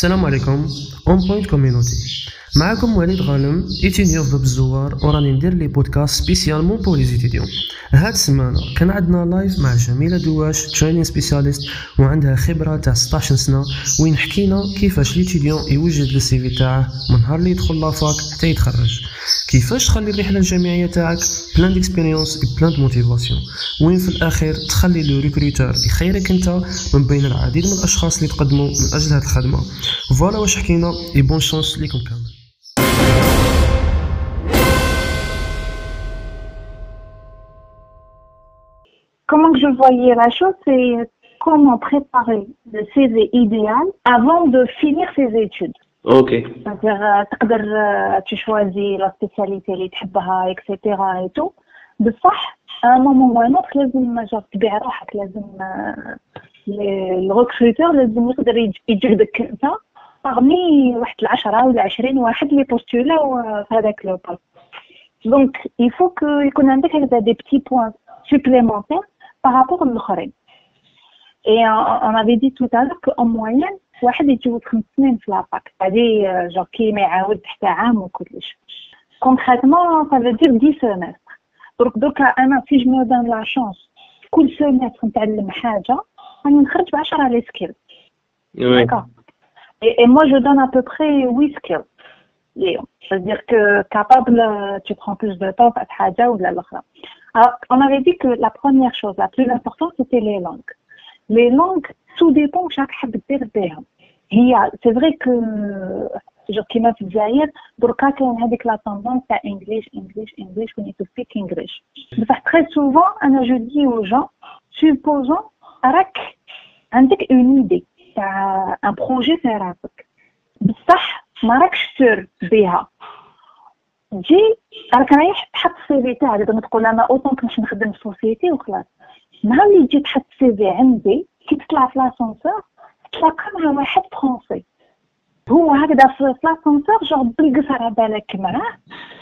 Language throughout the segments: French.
السلام عليكم. اون بوينت كوميونيتي معكم وليد غانم ايتيديون في الزوار وراني ندير لي بودكاست سبيسيالمون بور لي ايتيديون هاد السمانة كان عندنا لايف مع جميلة دواش ترينين سبيسياليست وعندها خبرة تاع 16 سنة وين حكينا كيفاش ليتيديون يوجد السي في تاعه من نهار اللي يدخل لافاك حتى يتخرج. كيفاش تخلي الرحلة الجامعية تاعك بلان ديكسبيريونس بلان دو موتيفاسيون وين في الأخير تخلي لو ريكروتور يخيرك أنت من بين العديد من الأشخاص اللي تقدموا من أجل هذه الخدمة؟ فوالا واش حكينا اي بون شانس ليكم كامل. Comment je voyais la chose, c'est comment préparer le CV idéal avant de finir ses études. Ok. C'est-à-dire, euh, تقدر euh, tu choisis la spécialité اللي تحبها etc et tout بصح à un moment ou un autre لازم جاب تبيع روحك لازم آه، الريكروتور لازم يقدر يج- يجبدك انت باغمي واحد العشرة ولا عشرين واحد لي بوستولا في هذاك لو بوست دونك يفو يكون عندك هكذا دي بتي بوان سوبليمونتير بارابور للآخرين. اي أنا افي دي تو تالور كو اون موان واحد يتجوز خمس سنين في لاباك هادي جون كي ما يعاود حتى عام وكلش. كونكريتمون سا فو دير دي سيمستر درك درك أنا في جو مو دان لا شونس كل سيمستر نتعلم حاجة راني نخرج ب 10 لي سكيل Et, moi, je donne à peu près 8 skills. C'est-à-dire que capable, euh, tu prends plus de temps à Hadja ou de l'autre. Alors, on avait dit que la première chose, la plus importante, c'était les langues. Les langues, tout dépend de chaque C'est vrai que, genre, qui m'a fait Zaïr, Burka, on a la tendance à English, English, English, on est to speak English. Très souvent, je dis aux gens, supposons, un une idée. تاع ان بروجي في راسك بصح ما راكش سور بها. تجي راك رايح تحط السي في تاعك تقدر تقول أنا اوطون كنت نخدم في سوسيتي وخلاص. نهار اللي تجي تحط السي في عندي كي تطلع في لاسونسور تلاقى مع واحد فرونسي هو هكذا في لاسونسور جور بالقصر على بالك معاه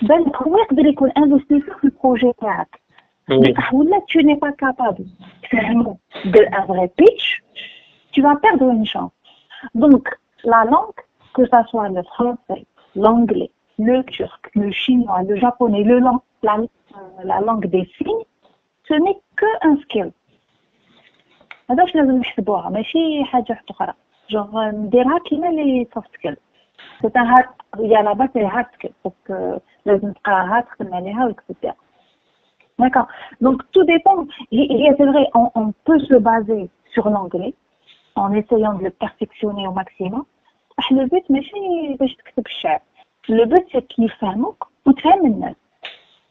بالك هو يقدر يكون انفستيسور في البروجي تاعك. بصح ولا tu n'es pas capable. تفهمو d'un vrai pitch. tu vas perdre une chance. Donc, la langue, que ce soit le français, l'anglais, le turc, le chinois, le japonais, le lang- la, euh, la langue des signes, ce n'est qu'un skill. هذا واش لازم نحسبوها ماشي حاجة واحدة أخرى جونغ نديرها كيما لي سوفت سكيل سي ان هارد هي لا باس هي هارد سكيل دونك لازم تقراها تخدم عليها وتكتبها D'accord. Donc tout dépend. Et, et c'est vrai, on, on peut se baser sur l'anglais en essayant de le perfectionner au maximum. Ah, le but, le but c'est qu'il fasse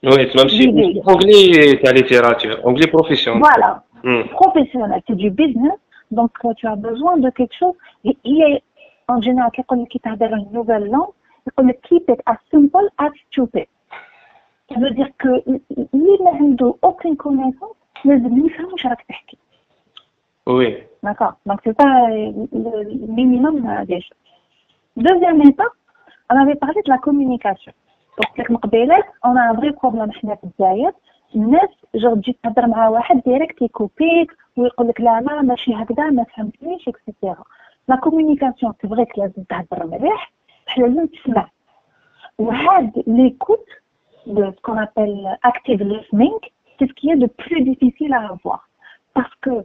oui, même si anglais, c'est la littérature, anglais professionnel. Voilà, hmm. professionnel, c'est du business, donc euh, tu as besoin de quelque chose. Et il est en général, quand tu as une nouvelle langue, on keep it as simple as stupid. Ça veut dire que il n'a aucune connaissance, mais il ne sait pas ce Oui. D'accord. Donc, c'est ça euh, le le minimum euh, des choses. Deuxième étape, on avait parlé de la communication. Donc, كيف ما قبيلات, on a un vrai problème حنا في الجزائر. الناس جو تجي تهضر مع واحد ديريكت يكوبيك ويقول لك لا لا ماشي هكذا ما فهمتنيش اكسيتيرا. لا كوميونيكاسيون سي فري لازم تهضر مليح بصح لازم تسمع. وهاد ليكوت de ce qu'on appelle active listening, c'est ce qui est de plus difficile à avoir. Parce que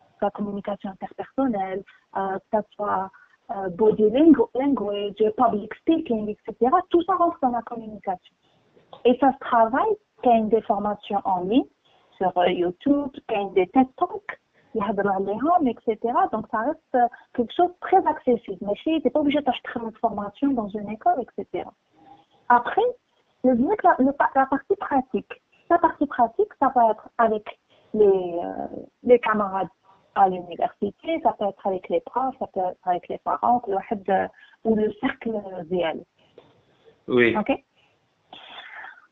soit communication interpersonnelle, euh, que ce soit euh, body language, public speaking, etc. Tout ça rentre dans la communication. Et ça se travaille, qu'il y a des formations en ligne sur euh, YouTube, qu'il y a des TED Talks, etc. Donc ça reste quelque chose de très accessible. Mais si tu n'es pas obligé d'acheter une formation dans une école, etc. Après, le, le, la partie pratique. La partie pratique, ça va être avec les camarades à l'université, ça peut être avec les profs, ça peut être avec les parents, ou le cercle réel. Oui. OK?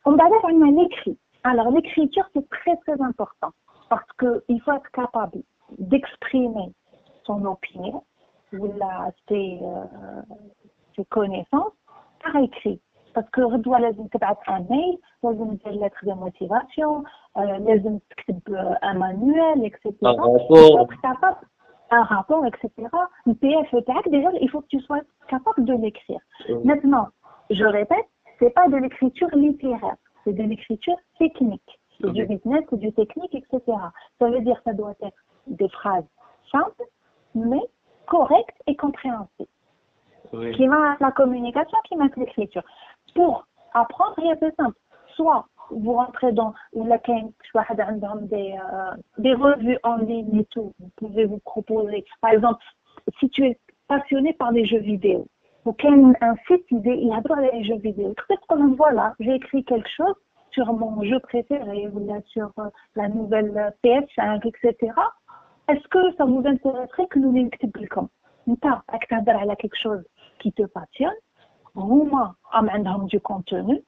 On va avoir un écrit. Alors, l'écriture, c'est très, très important parce qu'il faut être capable d'exprimer son opinion ou la, ses, euh, ses connaissances par écrit. Parce que tu dois un mail, tu dois une lettre de motivation, لازم تكتب un manuel etc Un il faut rapport. être capable un rapport etc le PF تاعك déjà il faut que tu sois capable de l'écrire Oui. maintenant je répète c'est pas de l'écriture littéraire c'est de l'écriture technique c'est du Ok. business c'est du technique etc ça veut dire ça doit être des phrases simples mais correctes et compréhensibles Oui. qui va la communication, qui va l'écriture. Pour apprendre, rien de simple. Soit vous rentrez dans la des euh, des revues en ligne et tout vous pouvez vous proposer. Par exemple si tu es passionné par les jeux vidéo ou un site il adore les jeux vidéo. Peut-être qu'on voit là j'ai écrit quelque chose sur mon jeu préféré ou là sur euh, la nouvelle euh, PS5 etc est-ce que ça vous intéresserait que nous l'expliquions tu quelque chose qui te passionne? Ou Rouma a du contenu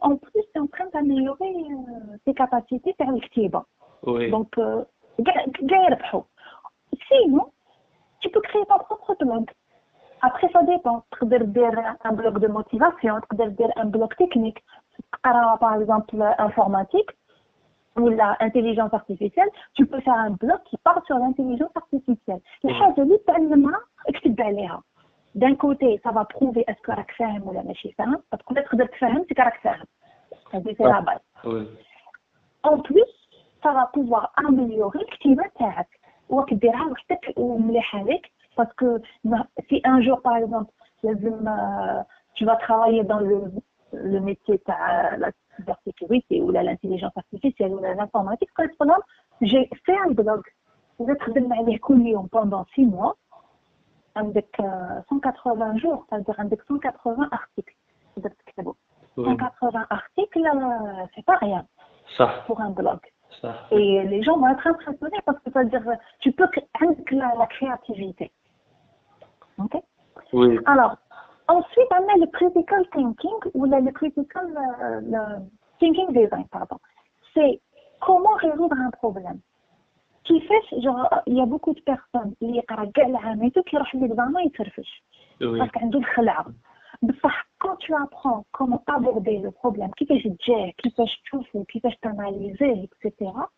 en plus, tu es en train d'améliorer euh, tes capacités perlectives. Oui. Donc, euh, sinon, tu peux créer ta propre blog. Après, ça dépend. Tu peux dire un blog de motivation, tu un blog technique. Par exemple, informatique ou l'intelligence artificielle, tu peux faire un blog qui parle sur l'intelligence artificielle. Les choses, tu as D'un côté, ça va prouver est-ce que راك فاهم ولا ماشي فاهم. تقدر تقدر تفهم سي راك فاهم. هذه c'est la base. Oui. En plus, ça va pouvoir améliorer الكتيبة تاعك. وراك ديرها وحدك ومليحة لك parce que ما- si un jour par exemple لازم euh, tu vas travailler dans le le métier تاع la cybersécurité ou la- l'intelligence artificielle ou la- l'informatique par exemple j'ai fait un blog إذا تخدم عليه كل يوم pendant 6 mois عندك euh, 180 jours c'est-à-dire عندك 180 articles تقدر تكتبه Oui. 180 articles euh, c'est pas rien صح pour un blog صح. et les gens vont être impressionnés parce que ça veut dire tu peux cr- avec la, la créativité. Ok Oui. Alors, ensuite, on a le critical thinking ou le, le critical euh, le thinking design, pardon. C'est comment résoudre un problème. كيفاش جو يا بوكو دو بيرسون اللي يقرا كاع العاميتو كيروح ليكزامان يترفش. باسكو عنده الخلعة. بصح كون تو ابخون كومون ابوردي لو بروبليم كيفاش تجاه كيفاش تشوفو كيفاش تاناليزيه اكسيتيرا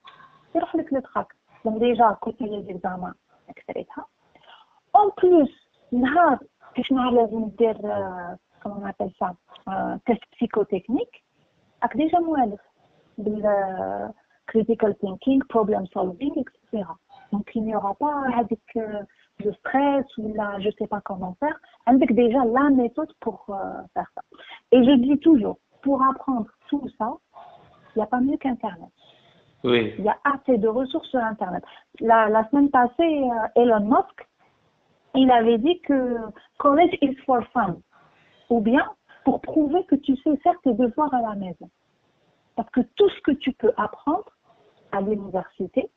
يروح لك لو تراك دونك ديجا كوتي لي زيكزامان اكثريتها اون بلوس نهار كاش نهار لازم دير كما نعطي سا تيست بسيكوتكنيك راك ديجا موالف بال آه، critical thinking, problem solving, etc. Donc il n'y aura pas avec euh, le stress ou la je sais pas comment faire, avec déjà la méthode pour euh, faire ça. Et je dis toujours, pour apprendre tout ça, il n'y a pas mieux qu'Internet. Oui. Il y a assez de ressources sur Internet. La, la semaine passée, euh, Elon Musk, il avait dit que college is for fun. Ou bien pour prouver que tu sais faire tes devoirs à la maison. Parce que tout ce que tu peux apprendre à l'université,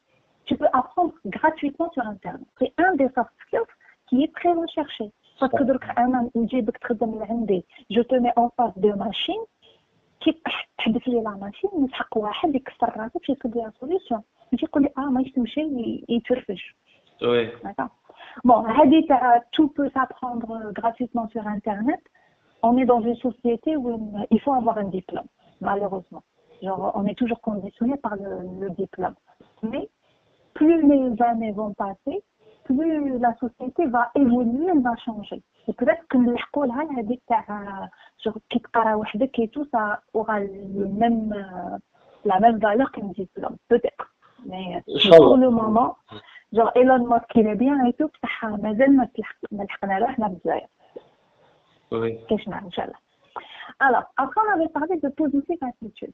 tu peux apprendre gratuitement sur Internet. C'est un des soft skills qui est très recherché. Parce que درك انا نجيبك تخدم من عندي جو te mets en face de machine كي تحدث لي لا ماشين نسحق واحد يكسر راسك باش يكتب لي سوليسيون يجي يقول لي اه ما يتمشي يترفج Oui. D'accord. Bon, Hadith, euh, tout peut s'apprendre euh, gratuitement sur Internet. On est dans une société où une- il faut avoir un diplôme, malheureusement. Genre, on est toujours conditionné par le, diplôme. Mais plus les années vont passer, plus la société va évoluer, elle va changer. Et peut-être que l'école et tout, ça aura même, la même valeur qu'un diplôme, peut-être. Mais pour le moment, genre Elon Musk, il est bien et tout, mais oui. Alors, après, on avait parlé de positive attitude.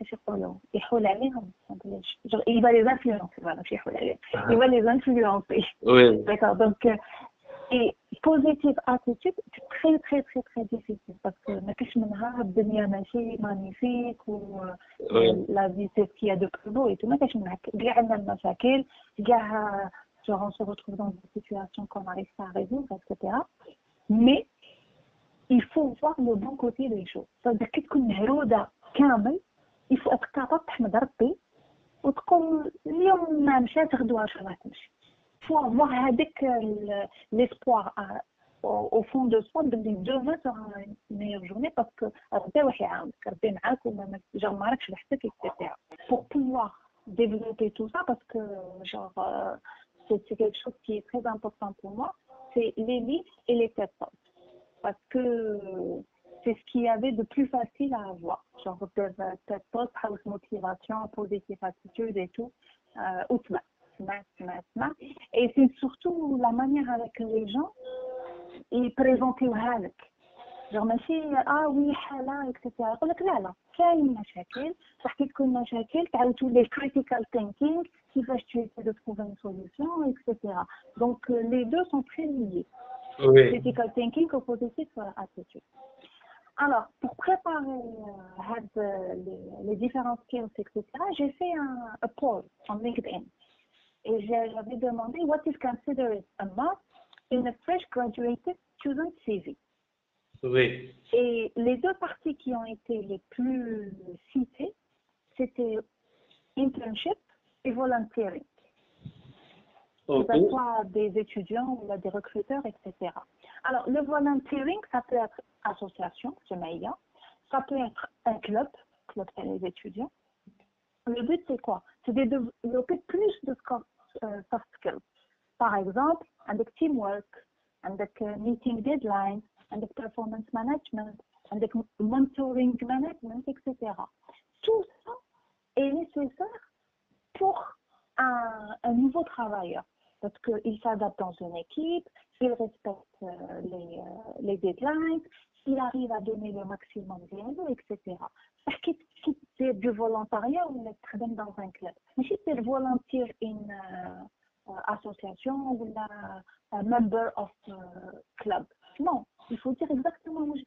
كيفاش يقولوا يحول عليهم il va les influencer voilà ماشي يحول عليهم il va les influencer Oui. d'accord donc et positive attitude c'est très très très très difficile parce que ما كاش منها الدنيا ماشي مانيفيك و Oui. لا في سي ce qu'il y a de plus beau et tout ما كاش منها كاع عندنا المشاكل كاع genre on se retrouve dans des situations qu'on n'arrive pas à résoudre etc mais il faut voir le bon côté des choses c'est-à-dire كي تكون مهرودة كامل il faut être capable تحمد ربي وتقول اليوم ما مشات غدوة واش راح تمشي faut avoir هذاك ال- l'espoir à- au au fond de soi باللي demain sera une meilleure journée parce que ربي راح يعاونك ربي معاك وما ما- genre ما راكش وحدك etc pour pouvoir développer tout ça parce que genre euh, c'est c'est quelque chose qui est très important pour moi c'est les livres et les TED Talks parce que c'est ce qu'il y avait de plus facile à avoir. Genre, des TED Talks, house motivation, positive attitude et tout. Euh, outma, tma, tma, tma. Et c'est surtout la manière avec les gens, ils présentaient au halak. Genre, ماشي اه وي حالة etc. يقول لك لا لا كاين مشاكل تحكي تكون مشاكل تعاود تولي critical thinking كيفاش tu essaies de trouver une solution etc. Donc euh, les deux sont très liés. Oui. critical Alors, pour préparer euh, euh, les, les différents skills, etc., j'ai fait un, un poll sur LinkedIn. Et j'ai- j'avais demandé what is considered a must in a fresh graduated student CV. Oui. Et les deux parties qui ont été les plus citées, c'était internship et volunteering. que ce soit des étudiants ou des recruteurs, etc. Alors, le volunteering, ça peut être association, Jamaïa, ça peut être un club, club pour les étudiants. Le but, c'est quoi? C'est de développer plus de euh, soft skills. Par exemple, avec teamwork, avec euh, meeting deadlines, avec performance management, avec monitoring management, etc. Tout ça est nécessaire pour un nouveau travailleur parce qu'il s'adapte dans une équipe, il respecte euh, les, euh, les deadlines, s'il arrive à donner le maximum de etc. Parce que si c'est du volontariat, on est très bien dans un club. Mais si c'est volontaire une euh, euh, association ou un member of euh, club, non, il faut dire exactement où je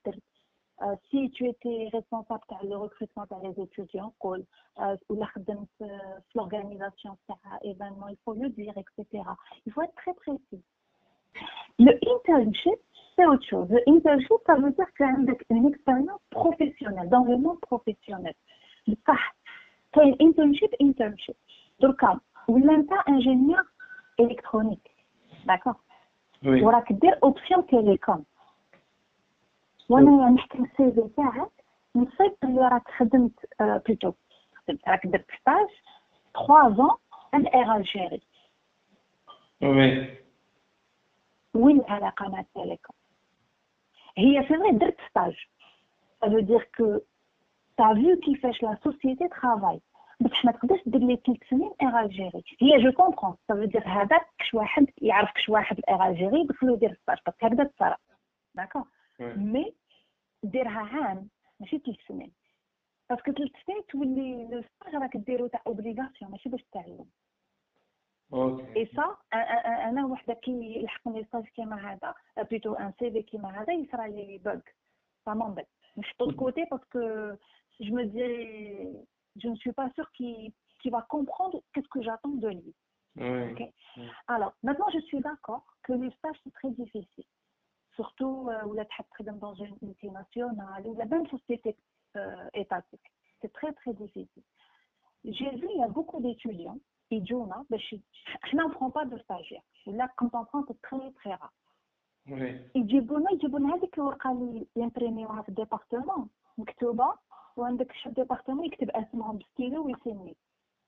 euh, si tu étais responsable par le recrutement des étudiants, call, euh, ou euh, l'organisation événements, il faut le dire, etc. Il faut être très précis. Le internship, c'est autre chose. Le internship, ça veut dire qu'il y a une expérience professionnelle, dans le monde professionnel. Ah, c'est un internship, internship. Donc, ah, ou même pas ingénieur électronique. D'accord? Voilà, que des options télécom. وأنا نحكي السي في تاعك نصيب اللي راك خدمت آه، بلوتو. خدمت راك درت ستاج 3 ans ان اير الجيري Oui. وين العلاقة مع التيليكوم هي سي فري درت ستاج. Ça veut dire que t'as vu كيفاش لا سوسيتي ترافاي بصح ما تقدرش دير لي ثلاث سنين اير الجيري هي جو كومبرون veut dire هذاك كش واحد يعرف كش واحد الاير الجيري بس يدير ستاج. باسكو هكذا تصرا داكور Oui. مي ديرها عام ماشي ثلاث سنين باسكو ثلاث سنين تولي لو ستاج راك ديرو تاع اوبليغاسيون ماشي باش تعلم Ok. اي سا انا وحده كي يلحقني ستاج كيما هذا بلوتو ان سي في كيما هذا يصرى لي بوغ ça m'embête نحطو de côté parce que je me dis je ne suis pas sûre qu'il qu'il va comprendre qu'est-ce que j'attends de lui Oui. Ok. Alors, maintenant, je suis d'accord que les stages, c'est très difficile. Surtout euh, où la تخدم dans une multinationale ou la même société euh, étatique. C'est très, très difficile. J'ai vu, il y a beaucoup d'étudiants qui disent, je n'en prends pas de stagiaires. Ou Là, quand on prend, c'est très, très rare. Oui. يجيبوا لنا يجيبوا لنا هذيك الورقه اللي يمبريميوها في الديبارتمون مكتوبه وعندك شي ديبارتمون يكتب اسمهم بستيلو ويسمي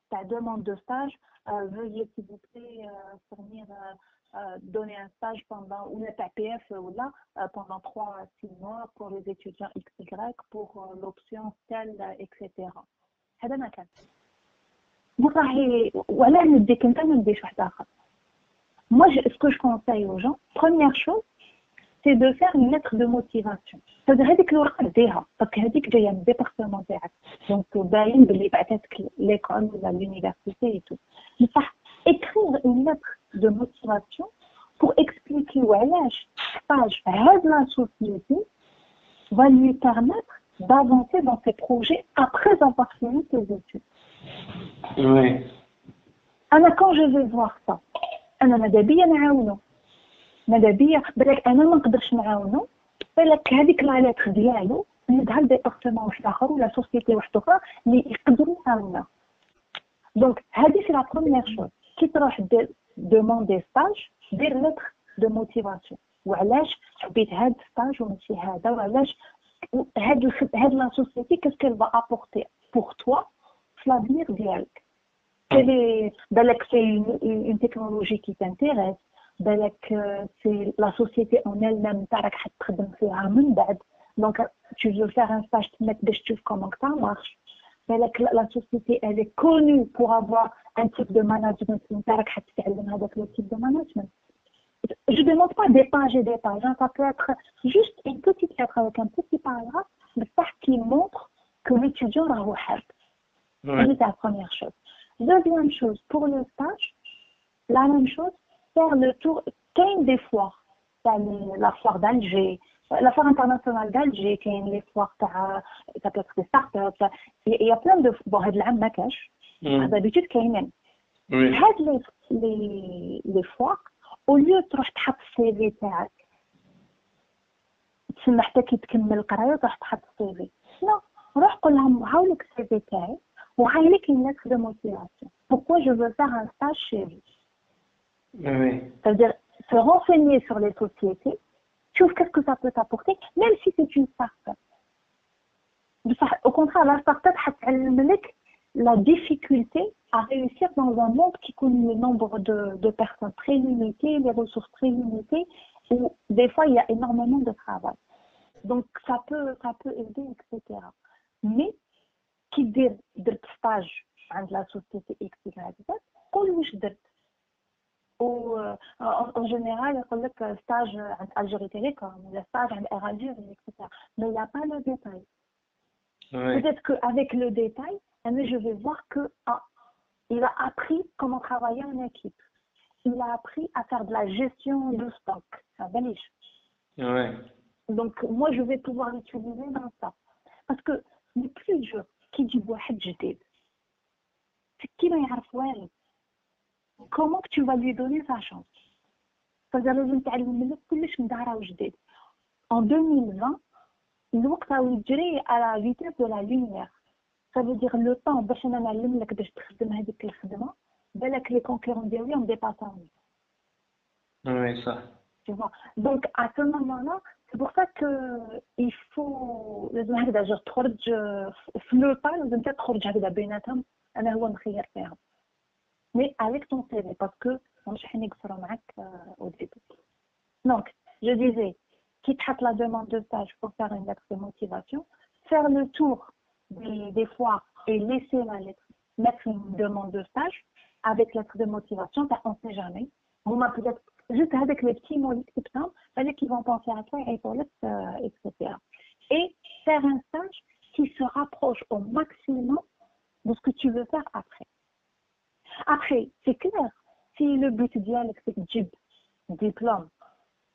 تاع demande de stage euh, veuillez s'il vous plaît euh, fournir euh, euh, donner un stage pendant ou la تاع PF ou là euh, pendant 3 à 6 mois pour les étudiants XY pour euh, l'option telle euh, etc هذا ما كان وراهي وعلاه نديك انت ما نديش واحد اخر moi je, ce que je conseille aux gens première chose c'est de faire une lettre de motivation c'est-à-dire هذيك الورقه ديها باسكو هذيك جايه من الديبارتمون تاعك دونك باين بلي بعثتك ليكول ولا لونيفرسيتي اي تو بصح écrire une lettre de motivation pour expliquer وعلاش stage هاد la société va lui permettre d'avancer dans ses projets après avoir fini ses études. Oui. انا quand je vais voir ça انا ماذا بيا نعاونو ماذا بيا بالك انا ما نقدرش نعاونو بالك هذيك لا ليتر ديالو ندها لديبارتمون واحد اخر ولا سوسيتي واحده اخرى اللي يقدروا يعاونا دونك هذه سي لا بروميير شوز كي تروح دير دوموندي ستاج دير لتر دو موتيفاسيون وعلاش حبيت هاد ستاج وماشي هذا وعلاش هاد هاد لا سوسيتي كاسكو فا ابورتي بور توا في لافير ديالك بالك سي اون تكنولوجي كي تانتيريس بالك سي لا سوسيتي اون elle même انت راك حتخدم فيها من بعد دونك tu veux faire un stage تماك باش تشوف كومون ça marche mais la, société, elle est connue pour avoir un type de management. type de management. Je ne demande pas des pages et des pages. Hein. Ça peut être juste une petite lettre avec un petit paragraphe, mais ça qui montre que l'étudiant a wahab. Ouais. C'est la première chose. Deuxième chose, pour le stage, la même chose, faire le tour. Quand des fois, la foire d'Alger, L'affaire internationale d'Alger, كاين ليسواغ تاع تبليت دي ستارت اب يا بلان دو بون هاد العام ما كاش دابيتود كاينين هاد لي Les, les, les أو au تروح تحط السي في تاعك تسمى حتى كي تكمل القرايه تروح تحط السي في لا روح قول لهم هاو لك السي في تاعي وهاي لك الناس دو موتيفاسيون بوكو جو فو فار ان ستاج شي في C'est-à-dire se renseigner sur تشوف qu'est-ce que ça peut t'apporter même si c'est une start-up بصح au contraire la start-up حتعلم لك la difficulté à réussir dans un monde qui connaît le nombre de, de personnes très limité, les ressources très limitées, où des fois il y a énormément de travail. Donc ça peut, ça peut aider, etc. Mais qui dit درت stage عند la société X Y Z قول واش درت و en en général يقول لك stage عند Algérie Télécom ولا stage عند Eragir etc. Mais il n'y a pas le détail. Oui. Peut-être qu'avec le détail, mais je vais voir que ah, il a appris comment travailler en équipe. Il a appris à faire de la gestion de stock. Ça valise. Oui. Donc moi je vais pouvoir l'utiliser dans ça. Parce que le plus dur qui dit واحد جديد c'est qui ما يعرف والو. Comment que tu vas lui donner sa chance C'est-à-dire لازم تعلم منك كلش من دارة وجديد. En 2020 الوقت راهو يجري à la vitesse de la lumière. ça veut dire le temps باش انا نعلم لك باش تخدم هذيك الخدمه بالك لي كونكورون ديالي هم ديباسوني Oui, ça. tu vois donc à ce moment là c'est pour ça que il faut لازم هكذا جا تخرج في لو با لازم انت تخرج هكذا بيناتهم انا هو نخير فيها mais avec ton CV, parce que euh, au début. Donc, je disais, quitte à la demande de stage pour faire une lettre de motivation, faire le tour des, des foires et laisser la lettre, mettre une demande de stage avec lettre de motivation, on ne sait jamais. On m'a bah, peut-être juste avec les petits mots simples, c'est-à-dire qu'ils vont penser à toi et pour l'autre, etc. Et faire un stage qui se rapproche au maximum de ce que tu veux faire après. Après, c'est clair, si le but ديالك c'est تجيب diplôme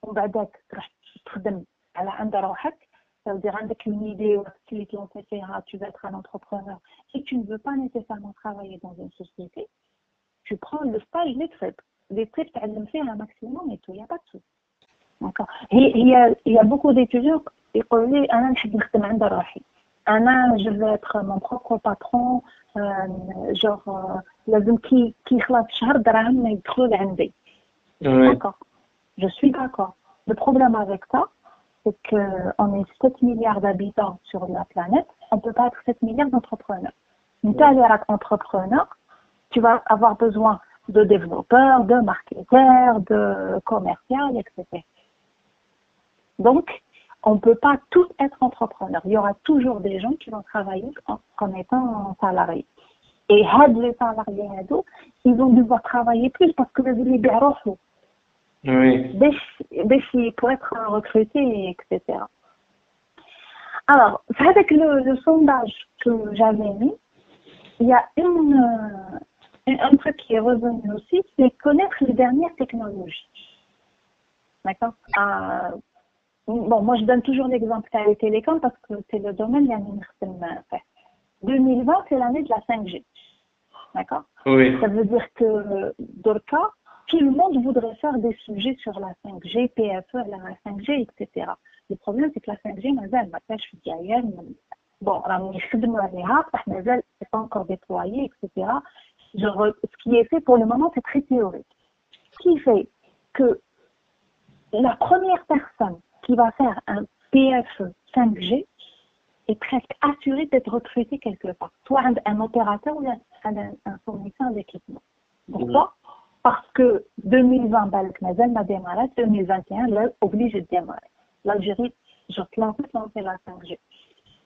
وبعدك تروح تخدم على عند روحك ça veut dire عندك une idée ou tu te lancer faire, tu veux être un entrepreneur et tu ne veux pas nécessairement travailler dans une société, tu prends le stage les trips. Les trips, tu as fait un maximum et tout, il n'y a pas de souci. D'accord. Il y a, il y a beaucoup d'étudiants qui disent أنا نحب نخدم عند روحي. أنا je veux être mon propre patron, euh, genre euh, لازم كي كي يخلص شهر دراهم يدخلوا لعندي. Oui. D'accord. Je suis d'accord. Le problème avec ça, c'est qu'on est 7 milliards d'habitants sur la planète, on ne peut pas être 7 milliards d'entrepreneurs. Une telle entrepreneur, tu vas avoir besoin de développeurs, de marketeurs, de commerciaux, etc. Donc, on ne peut pas tous être entrepreneurs. Il y aura toujours des gens qui vont travailler en, en étant salariés. Et les salariés, ils vont devoir travailler plus parce que les libéraux oui. pour être recrutés, etc. Alors, avec le, le sondage que j'avais mis, il y a une, un truc qui est revenu aussi, c'est connaître les dernières technologies. D'accord? Euh, Bon, moi, je donne toujours l'exemple des télécoms parce que c'est le domaine où je 2020, c'est l'année de la 5G. D'accord? Oui. Ça veut dire que, euh, dans le cas, tout le monde voudrait faire des sujets sur la 5G, PFE, la 5G, etc. Le problème, c'est que la 5G, ma bah, je suis derrière, bon, elle n'est pas encore déployée, etc. Genre, ce qui est fait pour le moment, c'est très théorique. Ce qui fait que la première personne qui va faire un PFE 5G est presque assurée d'être recrutée quelque part, soit un, opérateur ou un, fournisseur d'équipement. Pourquoi? Parce que 2020, Balk Mazel m'a démarré, 2021, là, obligé de démarrer. L'Algérie, je lance la 5G.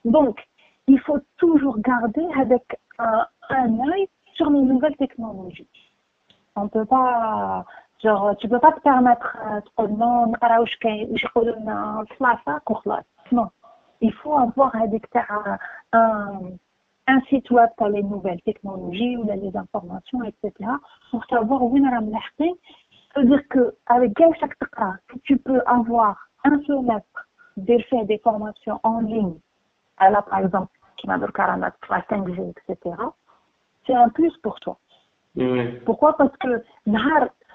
Donc, il faut toujours garder avec un, un œil sur les nouvelles technologies. On peut pas, genre, tu peux pas te permettre de non, non. Il faut avoir un, un site web pour les nouvelles technologies ou les informations, etc. pour savoir où on a C'est-à-dire qu'avec chaque si tu peux avoir un semestre de faire des formations en ligne, là, par exemple, qui m'a donné 5G, etc., c'est un plus pour toi. Pourquoi? Parce que,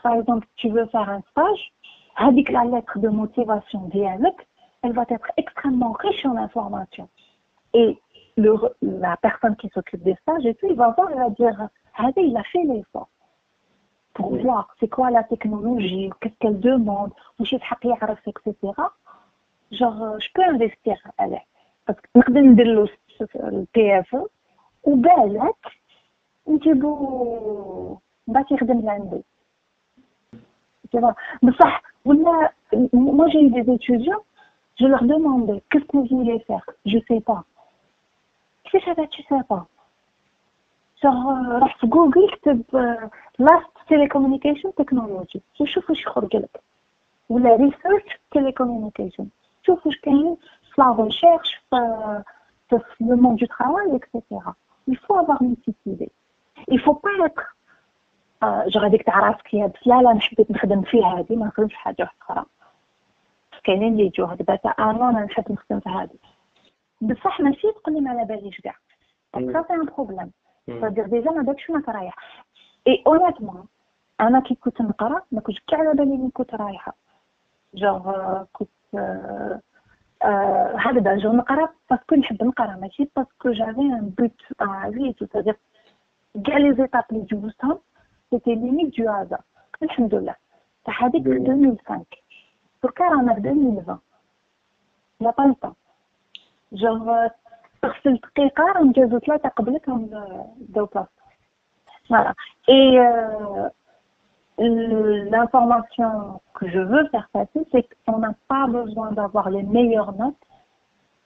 par exemple, tu veux faire un stage, avec la lettre de motivation dialecte, elle va être extrêmement riche en informations. Et la personne qui s'occupe des stages, et puis, il va voir, il va dire, ah, il a fait l'effort pour voir c'est quoi la technologie, qu'est-ce qu'elle demande, ou je etc. Genre, euh, je peux investir avec. Parce que nous avons le PFE, ou bien, on peut bâtir de. لعندي بصح ولا moi j'ai eu des étudiants je leur demandais qu'est-ce que vous voulez faire je sais pas كيفاش هذا tu sais pas genre راح في جوجل اكتب last telecommunication technology وشوف واش يخرج لك ولا research telecommunication شوف واش كاين في la recherche في le monde du travail etc il faut avoir une petite idée il faut pas être جو غاديك تعرف كي هاد لا لا حبيت نخدم في هادي ما نخدمش حاجة أخرى. كاينين اللي يجوا هاد بات أنا أنا نحب نخدم في هادي. بصح ماشي تقول لي ما على باليش كاع. سا سي ان بروبليم صدير ديجا ما بالكش وينك رايح اي اونيتمون أنا كي كنت نقرأ ما كنتش كاع على بالي وين كنت رايحة. جوغ كنت هكذا جو نقرأ باسكو نحب نقرأ ماشي باسكو جافي ان بوت تو صدير كاع لي زيتاب اللي جوزتهم سيتي ليميت دو هذا الحمد لله تاع هذيك 2005 دركا رانا في 2020 لا با لو جوغ تغسل دقيقة راه نجازو ثلاثة قبلك راهم داو بلاصتك Voilà. Et euh, l'information que je veux faire passer, c'est qu'on n'a pas besoin d'avoir les meilleures notes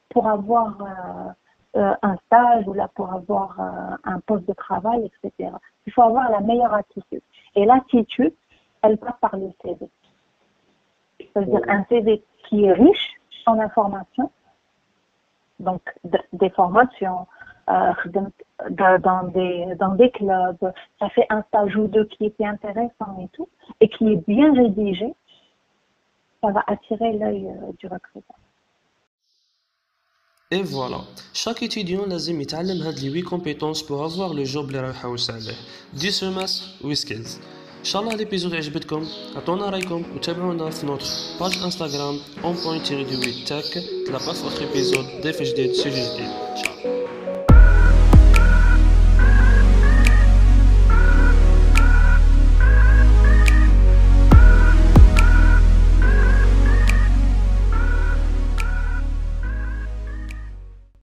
pour avoir euh, euh, un stage ou là pour avoir euh, un poste de travail, etc. Il faut avoir la meilleure attitude. Et l'attitude, elle passe par le CV. C'est-à-dire un CV qui est riche en informations, donc des formations, euh, dans, des, dans des clubs, ça fait un stage ou deux qui était intéressant et tout, et qui est bien rédigé, ça va attirer l'œil du recruteur. Et voilà, chaque étudiant لازم يتعلم هاد لي 8 compétences pour avoir le job اللي راه يحوس عليه دي سوماس و سكيلز ان شاء الله ليبيزود عجبتكم عطونا رايكم وتابعونا في نوتر باج انستغرام اون بوين تيري دو تاك تلاقى في اخر ايبيزود ضيف جديد سوجي جديد ان شاء الله